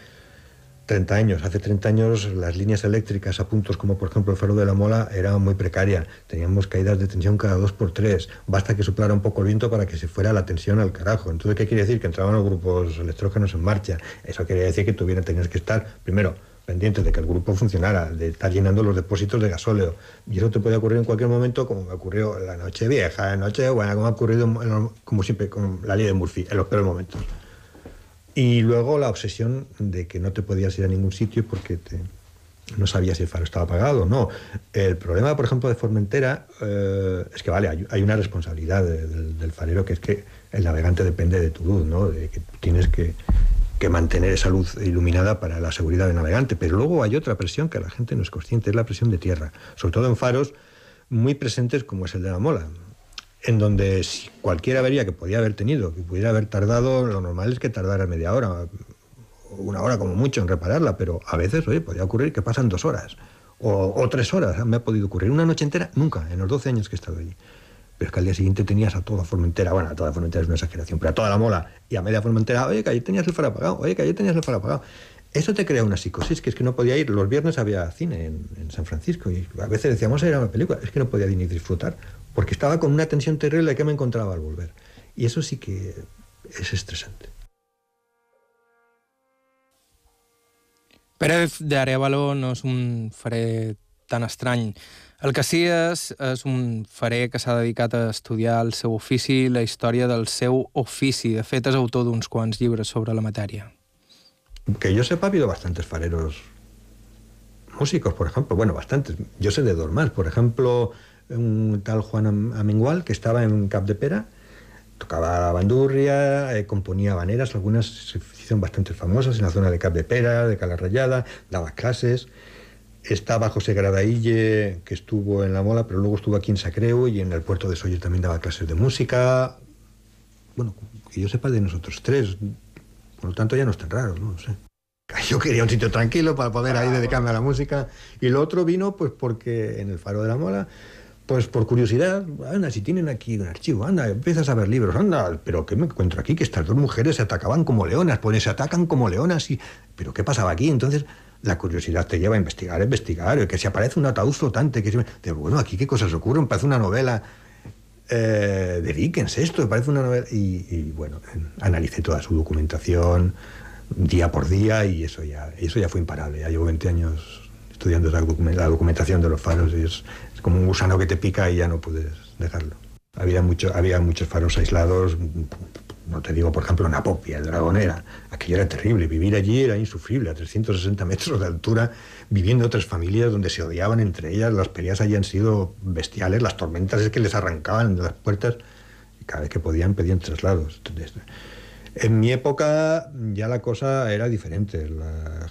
30 años. Hace 30 años las líneas eléctricas a puntos como por ejemplo el Faro de la Mola era muy precaria. Teníamos caídas de tensión cada dos por tres. Basta que soplara un poco el viento para que se fuera la tensión al carajo. Entonces, ¿qué quiere decir? Que entraban los grupos electrógenos en marcha. Eso quiere decir que tuvieran, tenías que estar, primero, pendientes de que el grupo funcionara, de estar llenando los depósitos de gasóleo. Y eso te puede ocurrir en cualquier momento, como me ocurrió la noche vieja, la noche buena, como ha ocurrido, como siempre, con la ley de Murphy, en los peores momentos. Y luego la obsesión de que no te podías ir a ningún sitio porque te- no sabías si el faro estaba apagado o no. El problema, por ejemplo, de Formentera eh, es que, vale, hay, hay una responsabilidad de- del, del farero que es que el navegante depende de tu luz, ¿no? De que tienes que, que mantener esa luz iluminada para la seguridad del navegante. Pero luego hay otra presión que la gente no es consciente, es la presión de tierra. Sobre todo en faros muy presentes como es el de la mola, en donde si cualquier avería que podía haber tenido, que pudiera haber tardado, lo normal es que tardara media hora, una hora como mucho en repararla, pero a veces, oye, podía ocurrir que pasan dos horas o, tres horas, me ha podido ocurrir. Una noche entera, nunca, en los 12 años que he estado allí. Pero es que al día siguiente tenías a toda Formentera, bueno, a toda Formentera es una exageración, pero a toda la mola y a media Formentera, oye, que ayer tenías el faro apagado, oye, que ayer tenías el faro apagado. Eso te crea una psicosis, que es que no podía ir. Los viernes había cine en, en San Francisco y a veces decíamos era una película, es que no podía ni disfrutar, porque estaba con una tensión terrible que me encontraba al volver. Y eso sí que es estresante. Pérez de Arevalo no és un farer tan estrany. El que sí és, és un farer que s'ha dedicat a estudiar el seu ofici i la història del seu ofici. De fet, és autor d'uns quants llibres sobre la matèria. Que yo sepa, ha habido bastantes fareros músicos, por ejemplo. Bueno, bastantes. Yo sé de dos más. Por ejemplo, un tal Juan Am- Amengual, que estaba en Cap de Pera, tocaba la bandurria, eh, componía habaneras, algunas se hicieron bastante famosas en la zona de Cap de Pera, de Cala Rayada, daba clases. Estaba José Gradaille, que estuvo en La Mola, pero luego estuvo aquí en Sacreu y en el puerto de Sóller también daba clases de música. Bueno, que yo sepa de nosotros tres. Por lo tanto, ya no es tan raro, ¿no? No sé. Yo quería un sitio tranquilo para poder ahí dedicarme a la música. Y lo otro vino, pues, porque en el Faro de la Mola, pues por curiosidad, anda, si tienen aquí un archivo, anda, empiezas a ver libros, anda, pero ¿qué me encuentro aquí? Que estas dos mujeres se atacaban como leonas, pues se atacan como leonas y... ¿Pero qué pasaba aquí? Entonces, la curiosidad te lleva a investigar, a investigar, que si aparece un ataúd flotante, que si... de, bueno, aquí qué cosas ocurren, parece una novela eh, de Dickens esto, parece una novela... Y, bueno, analicé toda su documentación día por día y eso ya, eso ya fue imparable. Ya llevo 20 años estudiando la documentación de los faros y es, es como un gusano que te pica y ya no puedes dejarlo. Había, mucho, había muchos faros aislados, no te digo, por ejemplo, Napopia, Dragonera. Aquello era terrible, vivir allí era insufrible, a 360 metros de altura, viviendo otras familias donde se odiaban entre ellas, las peleas han sido bestiales, las tormentas es que les arrancaban de las puertas y cada vez que podían pedían traslados. En mi época ya la cosa era diferente,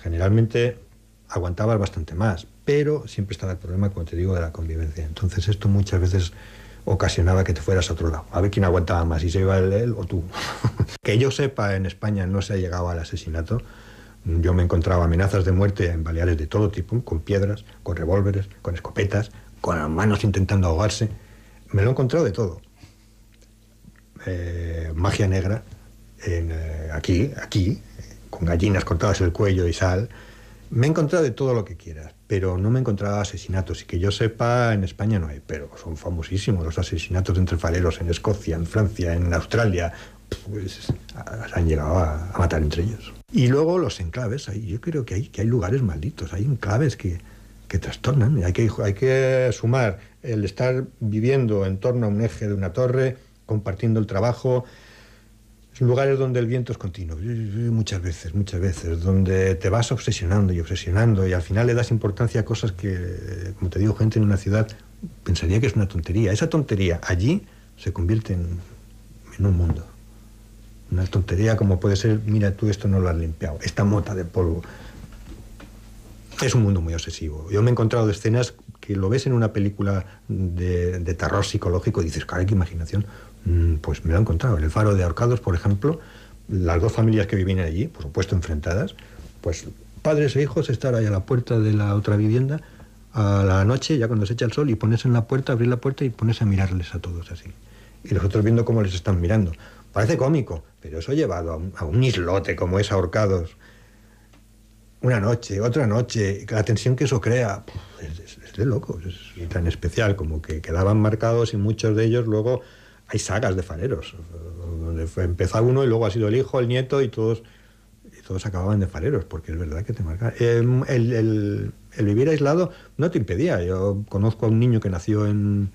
generalmente aguantabas bastante más, pero siempre estaba el problema, como te digo, de la convivencia. Entonces esto muchas veces ocasionaba que te fueras a otro lado, a ver quién aguantaba más, si se iba él, él o tú. que yo sepa, en España no se ha llegado al asesinato. Yo me encontraba amenazas de muerte en Baleares de todo tipo, con piedras, con revólveres, con escopetas, con las manos intentando ahogarse. Me lo he encontrado de todo. Eh, magia negra, en, eh, aquí, aquí, con gallinas cortadas el cuello y sal. Me he encontrado de todo lo que quieras, pero no me he encontrado asesinatos. Y que yo sepa, en España no hay, pero son famosísimos los asesinatos entre fareros en Escocia, en Francia, en Australia. Pues han llegado a, a matar entre ellos. Y luego los enclaves, yo creo que hay, que hay lugares malditos, hay enclaves que, que trastornan. Hay que, hay que sumar el estar viviendo en torno a un eje de una torre, compartiendo el trabajo, lugares donde el viento es continuo, muchas veces, muchas veces, donde te vas obsesionando y obsesionando y al final le das importancia a cosas que, como te digo, gente en una ciudad pensaría que es una tontería. Esa tontería allí se convierte en, un mundo. Una tontería como puede ser, mira, tú esto no lo has limpiado, esta mota de polvo. Es un mundo muy obsesivo. Yo me he encontrado escenas que lo ves en una película de, de terror psicológico y dices, caray, qué imaginación. Mm, Pues me lo he encontrado. En el faro de Ahorcados, por ejemplo, las dos familias que vivían allí, por supuesto enfrentadas, pues padres e hijos estar ahí a la puerta de la otra vivienda a la noche, ya cuando se echa el sol, y ponerse en la puerta, abrir la puerta y ponerse a mirarles a todos así. Y los otros viendo cómo les están mirando. Parece cómico, pero eso llevado a un, islote como es Ahorcados, una noche, otra noche, la tensión que eso crea, es, de locos, es tan especial como que quedaban marcados y muchos de ellos luego hay sagas de fareros, donde empezó uno y luego ha sido el hijo, el nieto y todos, y todos acababan de fareros, porque es verdad que te marca. Em, el, el- el vivir aislado no te impedía, yo conozco a un niño que nació en,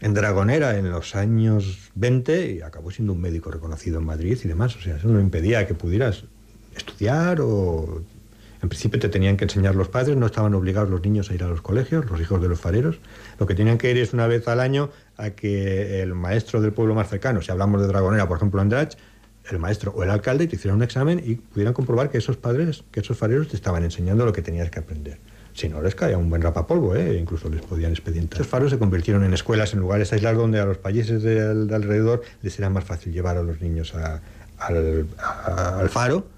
en Dragonera en los años 20 y acabó siendo un médico reconocido en Madrid y demás, o sea, eso no impedía que pudieras estudiar o en principio te tenían que enseñar los padres, no estaban obligados los niños a ir a los colegios, los hijos de los fareros. Lo que tenían que ir es una vez al año a que el maestro del pueblo más cercano, si hablamos de Dragonera, por ejemplo, Andrach, el maestro o el alcalde te hicieran un examen y pudieran comprobar que esos padres, que esos fareros te estaban enseñando lo que tenías que aprender. Si no, les caía un buen rapapolvo, ¿eh? incluso les podían expedientar. Los faros se convirtieron en escuelas, en lugares aislados donde a los países de, de alrededor les era más fácil llevar a los niños al faro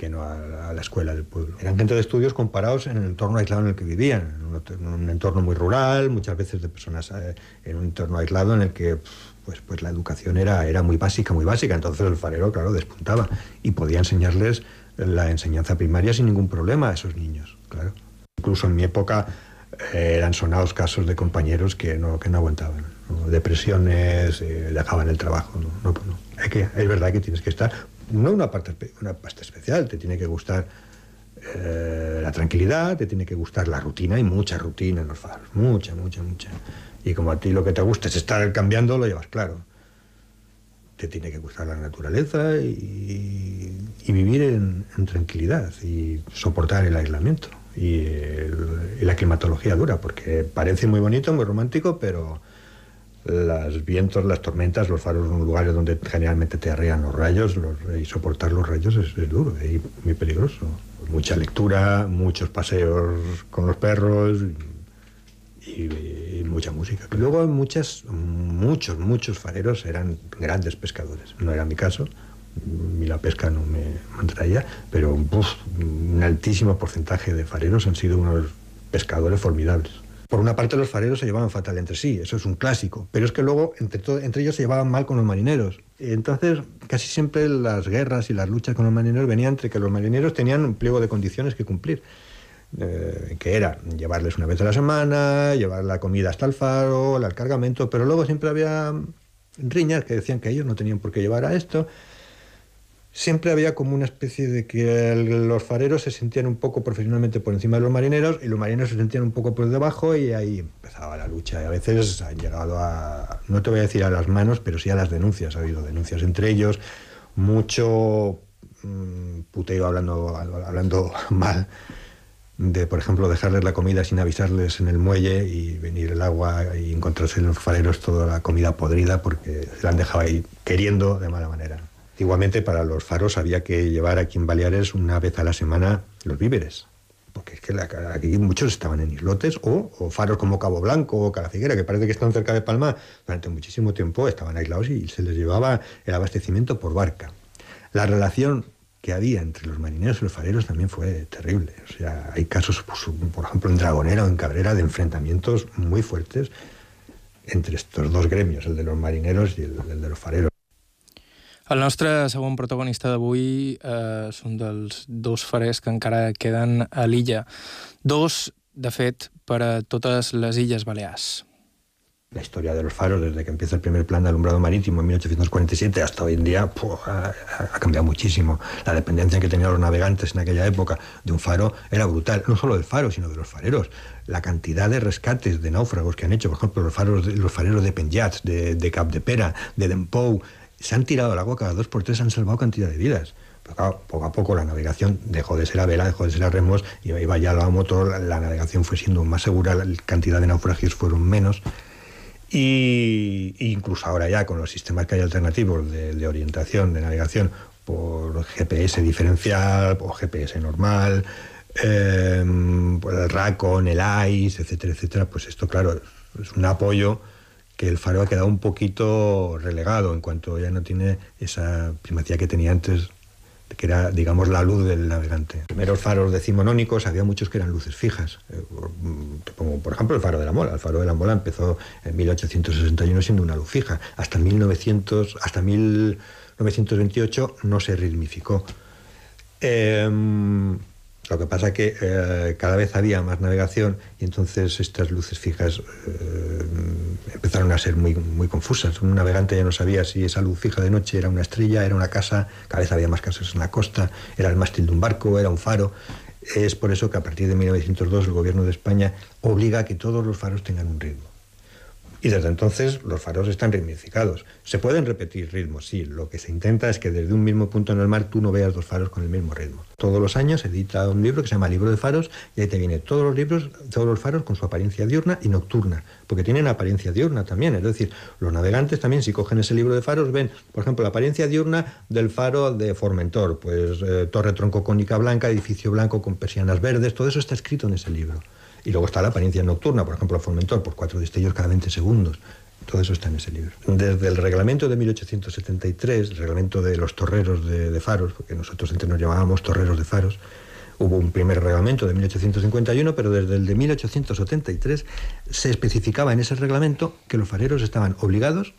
que no a la, escuela del pueblo. Eran centros de estudios comparados en el entorno aislado en el que vivían, en un, en un entorno muy rural, muchas veces de personas eh, en un entorno aislado en el que pues, pues la educación era, era muy básica, muy básica. Entonces el farero, claro, despuntaba y podía enseñarles la enseñanza primaria sin ningún problema a esos niños, claro. Incluso en mi época eh, eran sonados casos de compañeros que no, que no aguantaban, depresiones, eh, dejaban el trabajo. ¿no? No, no. Es, que, es verdad que tienes que estar no una parte, una parte especial, te tiene que gustar eh, la tranquilidad, te tiene que gustar la rutina, y mucha rutina en los faros, mucha, mucha, mucha. Y como a ti lo que te gusta es estar cambiando, lo llevas claro. Te tiene que gustar la naturaleza y, vivir en, tranquilidad y soportar el aislamiento y la climatología dura, porque parece muy bonito, muy romántico, pero los vientos, las tormentas, los faros son lugares donde generalmente te arrean los rayos los, y soportar los rayos es, duro y muy peligroso. Mucha lectura, muchos paseos con los perros y, y, mucha música. Luego muchas, muchos, muchos fareros eran grandes pescadores. No era mi caso, ni la pesca no me, atraía, pero un altísimo porcentaje de fareros han sido unos pescadores formidables. Por una parte los fareros se llevaban fatal entre sí, eso es un clásico, pero es que luego entre, entre ellos se llevaban mal con los marineros. Entonces casi siempre las guerras y las luchas con los marineros venían entre que los marineros tenían un pliego de condiciones que cumplir, eh, que era llevarles una vez a la semana, llevar la comida hasta el faro, el cargamento, pero luego siempre había riñas que decían que ellos no tenían por qué llevar a esto siempre había como una especie de que los fareros se sentían un poco profesionalmente por encima de los marineros y los marineros se sentían un poco por debajo y ahí empezaba la lucha. Y a veces han llegado a, no te voy a decir a las manos, pero sí a las denuncias. Ha habido denuncias entre ellos, mucho mmm, puteo hablando, hablando mal de, por ejemplo, dejarles la comida sin avisarles en el muelle y venir el agua y encontrarse en los fareros toda la comida podrida porque se la han dejado ahí queriendo de mala manera. Igualmente para los faros había que llevar aquí en Baleares una vez a la semana los víveres. Porque es que aquí muchos estaban en islotes o, faros como Cabo Blanco o Calafiguera, que parece que están cerca de Palma, durante muchísimo tiempo estaban aislados y se les llevaba el abastecimiento por barca. La relación que había entre los marineros y los fareros también fue terrible. O sea, hay casos, pues, por ejemplo, en Dragonera o en Cabrera, de enfrentamientos muy fuertes entre estos dos gremios, el de los marineros y el de los fareros. El nostre segon protagonista d'avui eh, són dels dos farers que encara queden a l'illa. Dos, de fet, per a totes les Illes Balears. La historia de los faros, desde que empieza el primer plan de alumbrado marítimo en 1847 hasta hoy en día, pues, ha, ha, cambiado muchísimo. La dependencia que tenían los navegantes en aquella época de un faro era brutal, no solo del faro, sino de los fareros. La cantidad de rescates de náufragos que han hecho, por ejemplo, los, faros, los fareros de Penjats, de, de Cap de Pera, de Dempou, se han tirado al agua cada dos por tres, han salvado cantidad de vidas. Poco a poco la navegación dejó de ser a vela, dejó de ser a remos, y iba ya a motor, la, la navegación fue siendo más segura, la cantidad de naufragios fueron menos. Y, y, incluso ahora ya con los sistemas que hay alternativos de, orientación, de navegación, por GPS diferencial, por GPS normal, eh, por el RACON, el ICE, etcétera, etcétera, pues esto, claro, es un apoyo que el faro ha quedado un poquito relegado en cuanto ya no tiene esa primacía que tenía antes, que era, digamos, la luz del navegante. Primeros faros decimonónicos había muchos que eran luces fijas, como por ejemplo el faro de la Mola. El faro de la Mola empezó en 1861 siendo una luz fija. Hasta 1900, hasta 1928 no se ritmificó. Eh, lo que pasa es que eh, cada vez había más navegación y entonces estas luces fijas eh, empezaron a ser muy, muy confusas. Un navegante ya no sabía si esa luz fija de noche era una estrella, era una casa, cada vez había más casas en la costa, era el mástil de un barco, era un faro. Es por eso que a partir de 1902 el gobierno de España obliga a que todos los faros tengan un ritmo. Y desde entonces los faros están ritmificados. Se pueden repetir ritmos, sí. Lo que se intenta es que desde un mismo punto en el mar tú no veas dos faros con el mismo ritmo. Todos los años se edita un libro que se llama Libro de Faros y ahí te viene todos los libros, todos los faros con su apariencia diurna y nocturna, porque tienen apariencia diurna también. Es decir, los navegantes también si cogen ese libro de faros ven, por ejemplo, la apariencia diurna del faro de Formentor, pues eh, torre tronco cónica blanca, edificio blanco con persianas verdes, todo eso está escrito en ese libro. Y luego está la apariencia nocturna, por ejemplo, Formentor, por cuatro destellos cada 20 segundos. Todo eso está en ese libro. Desde el reglamento de 1873, el reglamento de los torreros de, faros, porque nosotros entre nos llamábamos torreros de faros, hubo un primer reglamento de 1851, pero desde el de 1873 se especificaba en ese reglamento que los fareros estaban obligados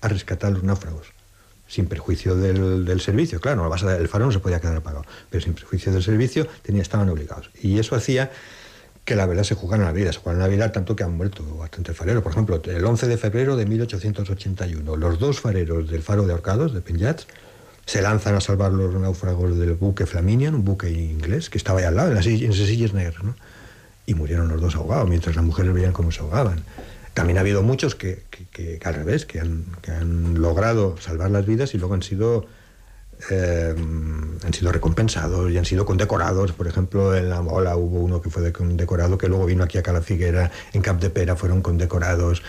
a rescatar a los náufragos, sin perjuicio del, del servicio. Claro, el faro no se podía quedar apagado, pero sin perjuicio del servicio tenía, estaban obligados. Y eso hacía que la verdad se jugaran la vida, se jugaran la vida tanto que han muerto bastantes fareros. Por ejemplo, el 11 de febrero de 1881, los dos fareros del faro de Orcados, de Penyats, se lanzan a salvar los náufragos del buque Flaminian, un buque inglés que estaba ahí al lado, en las en esas sillas negras. Y murieron los dos ahogados, mientras las mujeres veían cómo se ahogaban. También ha habido muchos que, al revés, que han logrado salvar las vidas y luego han sido eh, han sido recompensados y han sido condecorados. Por ejemplo, en la Mola hubo uno que fue de- condecorado, que luego vino aquí a Calafiguera, en Cap de Pera fueron condecorados.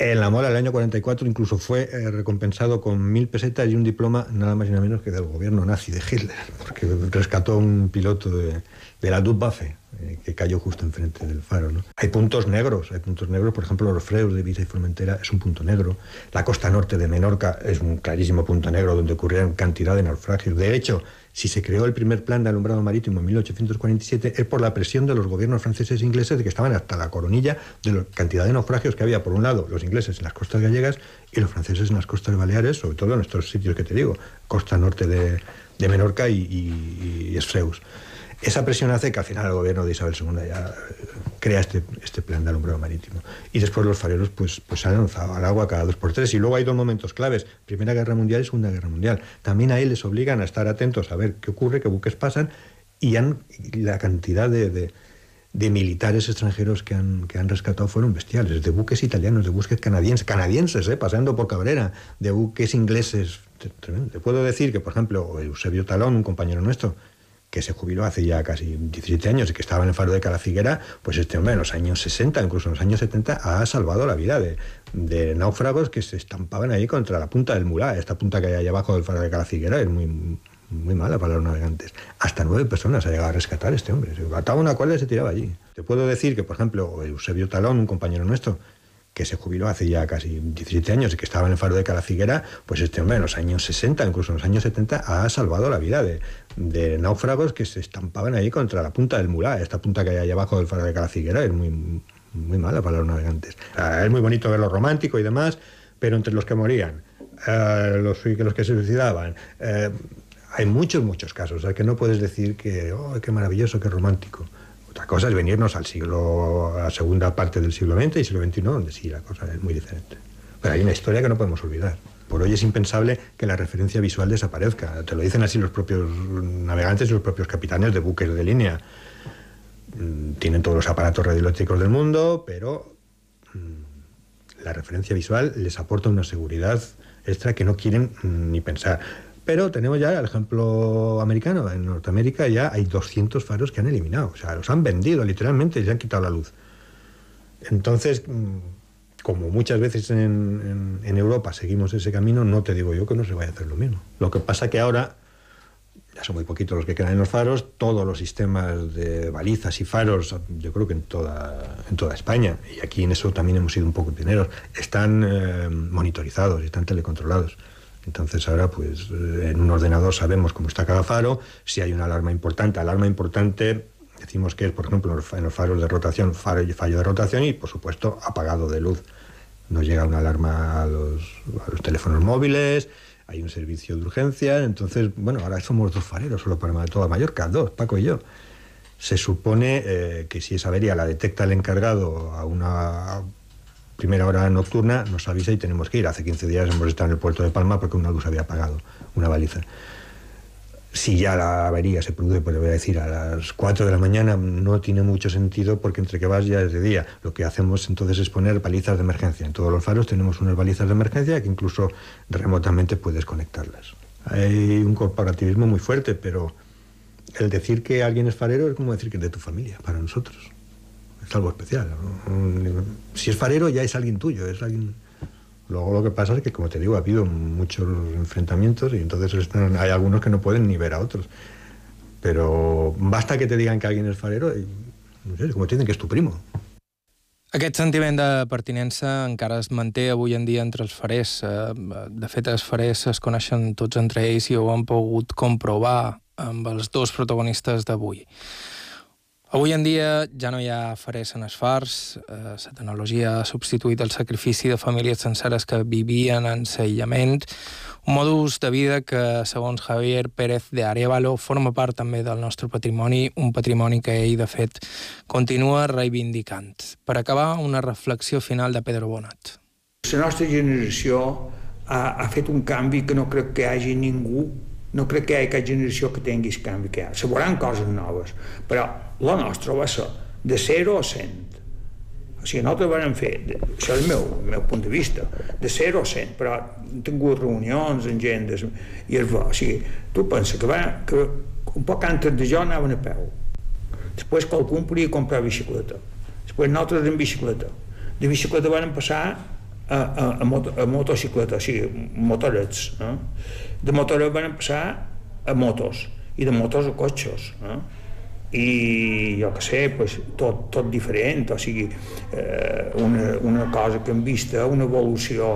En la Mola, el año 44, incluso fue eh, recompensado con mil pesetas y un diploma nada más y nada menos que del gobierno nazi de Hitler, porque rescató un piloto de, de la Luftwaffe eh, que cayó justo enfrente del faro. ¿no? Hay puntos negros, hay puntos negros, por ejemplo, los Freus de Ibiza y Formentera es un punto negro. La costa norte de Menorca es un clarísimo punto negro donde ocurrieron cantidad de naufragios. De hecho, si se creó el primer plan de alumbrado marítimo en 1847 es por la presión de los gobiernos franceses e ingleses de que estaban hasta la coronilla de la cantidad de naufragios que había, por un lado, los ingleses en las costas gallegas y los franceses en las costas baleares, sobre todo en estos sitios que te digo, costa norte de, de Menorca y, y, y Esfreus. Esa presión hace que al final el gobierno de Isabel II eh, crea este, este plan de alumbrado marítimo. Y después los fareros pues, pues se han lanzado al agua cada dos por tres. Y luego hay dos momentos claves, Primera Guerra Mundial y Segunda Guerra Mundial. También ahí les obligan a estar atentos a ver qué ocurre, qué buques pasan y la cantidad de, militares extranjeros que han, que han rescatado fueron bestiales, de buques italianos, de buques canadienses, canadienses, eh, pasando por Cabrera, de buques ingleses. Tremendo. Te puedo decir que, por ejemplo, Eusebio Talón, un compañero nuestro, que se jubiló hace ya casi 17 años y que estaba en el faro de Calafiguera, pues este hombre en los años 60, incluso en los años 70, ha salvado la vida de, de náufragos que se estampaban ahí contra la punta del Mulá. Esta punta que hay ahí abajo del faro de Calafiguera es muy, muy mala para los navegantes. Hasta nueve personas ha llegado a rescatar este hombre. Se una cuerda y se tiraba allí. Te puedo decir que, por ejemplo, Eusebio Talón, un compañero nuestro, que se jubiló hace ya casi 17 años y que estaba en el faro de Calafiguera, pues este hombre en los años 60, incluso en los años 70, ha salvado la vida de, náufragos que se estampaban ahí contra la punta del Mulá. Esta punta que hay ahí abajo del faro de Calafiguera es muy, muy mala para los navegantes. Es muy bonito verlo romántico y demás, pero entre los que morían, eh, los, los que se suicidaban, eh, hay muchos, muchos casos. O sea, que no puedes decir que, oh, qué maravilloso, qué romántico. Otra cosa es venirnos al siglo, a la segunda parte del siglo XX y siglo XXI, donde sí la cosa es muy diferente. Pero hay una historia que no podemos olvidar. Por hoy es impensable que la referencia visual desaparezca. Te lo dicen así los propios navegantes y los propios capitanes de buques de línea. Tienen todos los aparatos radioeléctricos del mundo, pero la referencia visual les aporta una seguridad extra que no quieren ni pensar. Pero tenemos ya el ejemplo americano. En Norteamérica ya hay 200 faros que han eliminado. O sea, los han vendido literalmente y se han quitado la luz. Entonces, como muchas veces en, Europa seguimos ese camino, no te digo yo que no se vaya a hacer lo mismo. Lo que pasa que ahora, ya son muy poquitos los que quedan en los faros, todos los sistemas de balizas y faros, yo creo que en toda, en toda España, y aquí en eso también hemos sido un poco pioneros, están eh, monitorizados están telecontrolados. Entonces ahora, pues, en un ordenador sabemos cómo está cada faro, si hay una alarma importante. Alarma importante decimos que es, por ejemplo, en los faros de rotación, fallo de rotación y, por supuesto, apagado de luz. Nos llega una alarma a los, a los teléfonos móviles, hay un servicio de urgencia, entonces, bueno, ahora somos dos fareros, solo para toda Mallorca, dos, Paco y yo. Se supone eh, que si esa avería la detecta el encargado a una primera hora nocturna, nos avisa y tenemos que ir. Hace 15 días hemos estado en el puerto de Palma porque una luz había apagado, una baliza. si ya la avería se produce, pues voy a decir, a las 4 de la mañana, no tiene mucho sentido porque entre que vas ya es de día. Lo que hacemos entonces es poner balizas de emergencia. En todos los faros tenemos unas balizas de emergencia que incluso remotamente puedes conectarlas. Hay un corporativismo muy fuerte, pero el decir que alguien es farero es como decir que es de tu familia, para nosotros. Es algo especial. Si es farero ya es alguien tuyo, es alguien Luego lo que pasa es que, como te digo, ha habido muchos enfrentamientos y entonces hay algunos que no pueden ni ver a otros. Però basta que te digan que alguien és farero i, no sé, com dicen que és tu primo. Aquest sentiment de pertinença encara es manté avui en dia entre els farers. Eh, de fet, els farers es coneixen tots entre ells i ho han pogut comprovar amb els dos protagonistes d'avui. Avui en dia ja no hi ha farers en els fars, eh, la tecnologia ha substituït el sacrifici de famílies senceres que vivien en aïllament, un modus de vida que, segons Javier Pérez de Arevalo, forma part també del nostre patrimoni, un patrimoni que ell, de fet, continua reivindicant. Per acabar, una reflexió final de Pedro Bonat. La nostra generació ha, ha fet un canvi que no crec que hagi ningú no crec que hi hagi generació que tingui el canvi que hi ha. Se veuran coses noves, però la nostra va ser de 0 a 100. O sigui, nosaltres vam fer, això és el meu, el meu punt de vista, de 0 a 100, però hem tingut reunions amb gent, des, i es va, o sigui, tu pensa que, va, que un poc antes de jo anaven a peu. Després qualcú podia comprar bicicleta. Després nosaltres en bicicleta. De bicicleta van passar a, a, a, moto, a motocicleta, o sigui, motorets. Eh? De motorets van passar a motos, i de motos a cotxes. Eh? i jo que sé, pues, tot, tot diferent, o sigui, eh, una, una cosa que hem vist, una evolució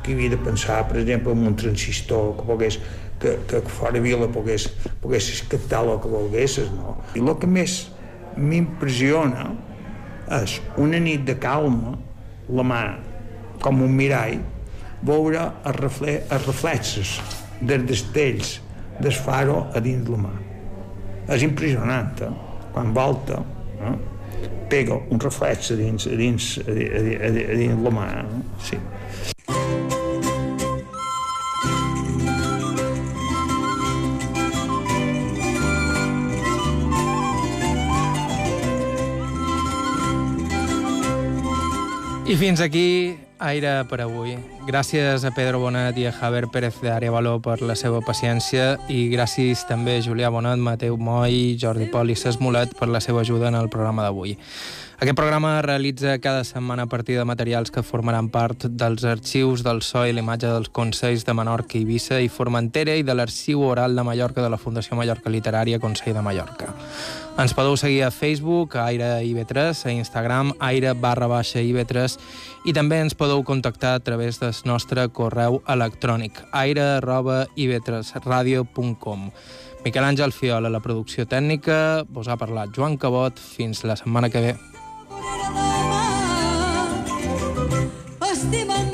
que havia de pensar, per exemple, en un transistor que pogués que, que fora vila pogués, pogués captar el que volguessis, no? I el que més m'impressiona és una nit de calma, la mà com un mirall, veure els, refle els reflexes dels destells del faro a dins la mà és impressionant, eh? quan volta, eh? pega un reflex a dins, a dins, a dins, a dins la mà. Eh? Sí. I fins aquí Aire per avui. Gràcies a Pedro Bonet i a Javier Pérez de Arevalo per la seva paciència i gràcies també a Julià Bonet, Mateu Moll, Jordi Pol i Cesc Molet per la seva ajuda en el programa d'avui. Aquest programa es realitza cada setmana a partir de materials que formaran part dels arxius del so i l'imatge dels Consells de Menorca Eivissa i Formentera i de l'Arxiu Oral de Mallorca de la Fundació Mallorca Literària Consell de Mallorca. Ens podeu seguir a Facebook, a Aire IB3, a Instagram, aire barra baixa IB3 i també ens podeu contactar a través del nostre correu electrònic aire arroba ib3radio.com Miquel Àngel Fiol a la producció tècnica, vos ha parlat Joan Cabot, fins la setmana que ve. Estima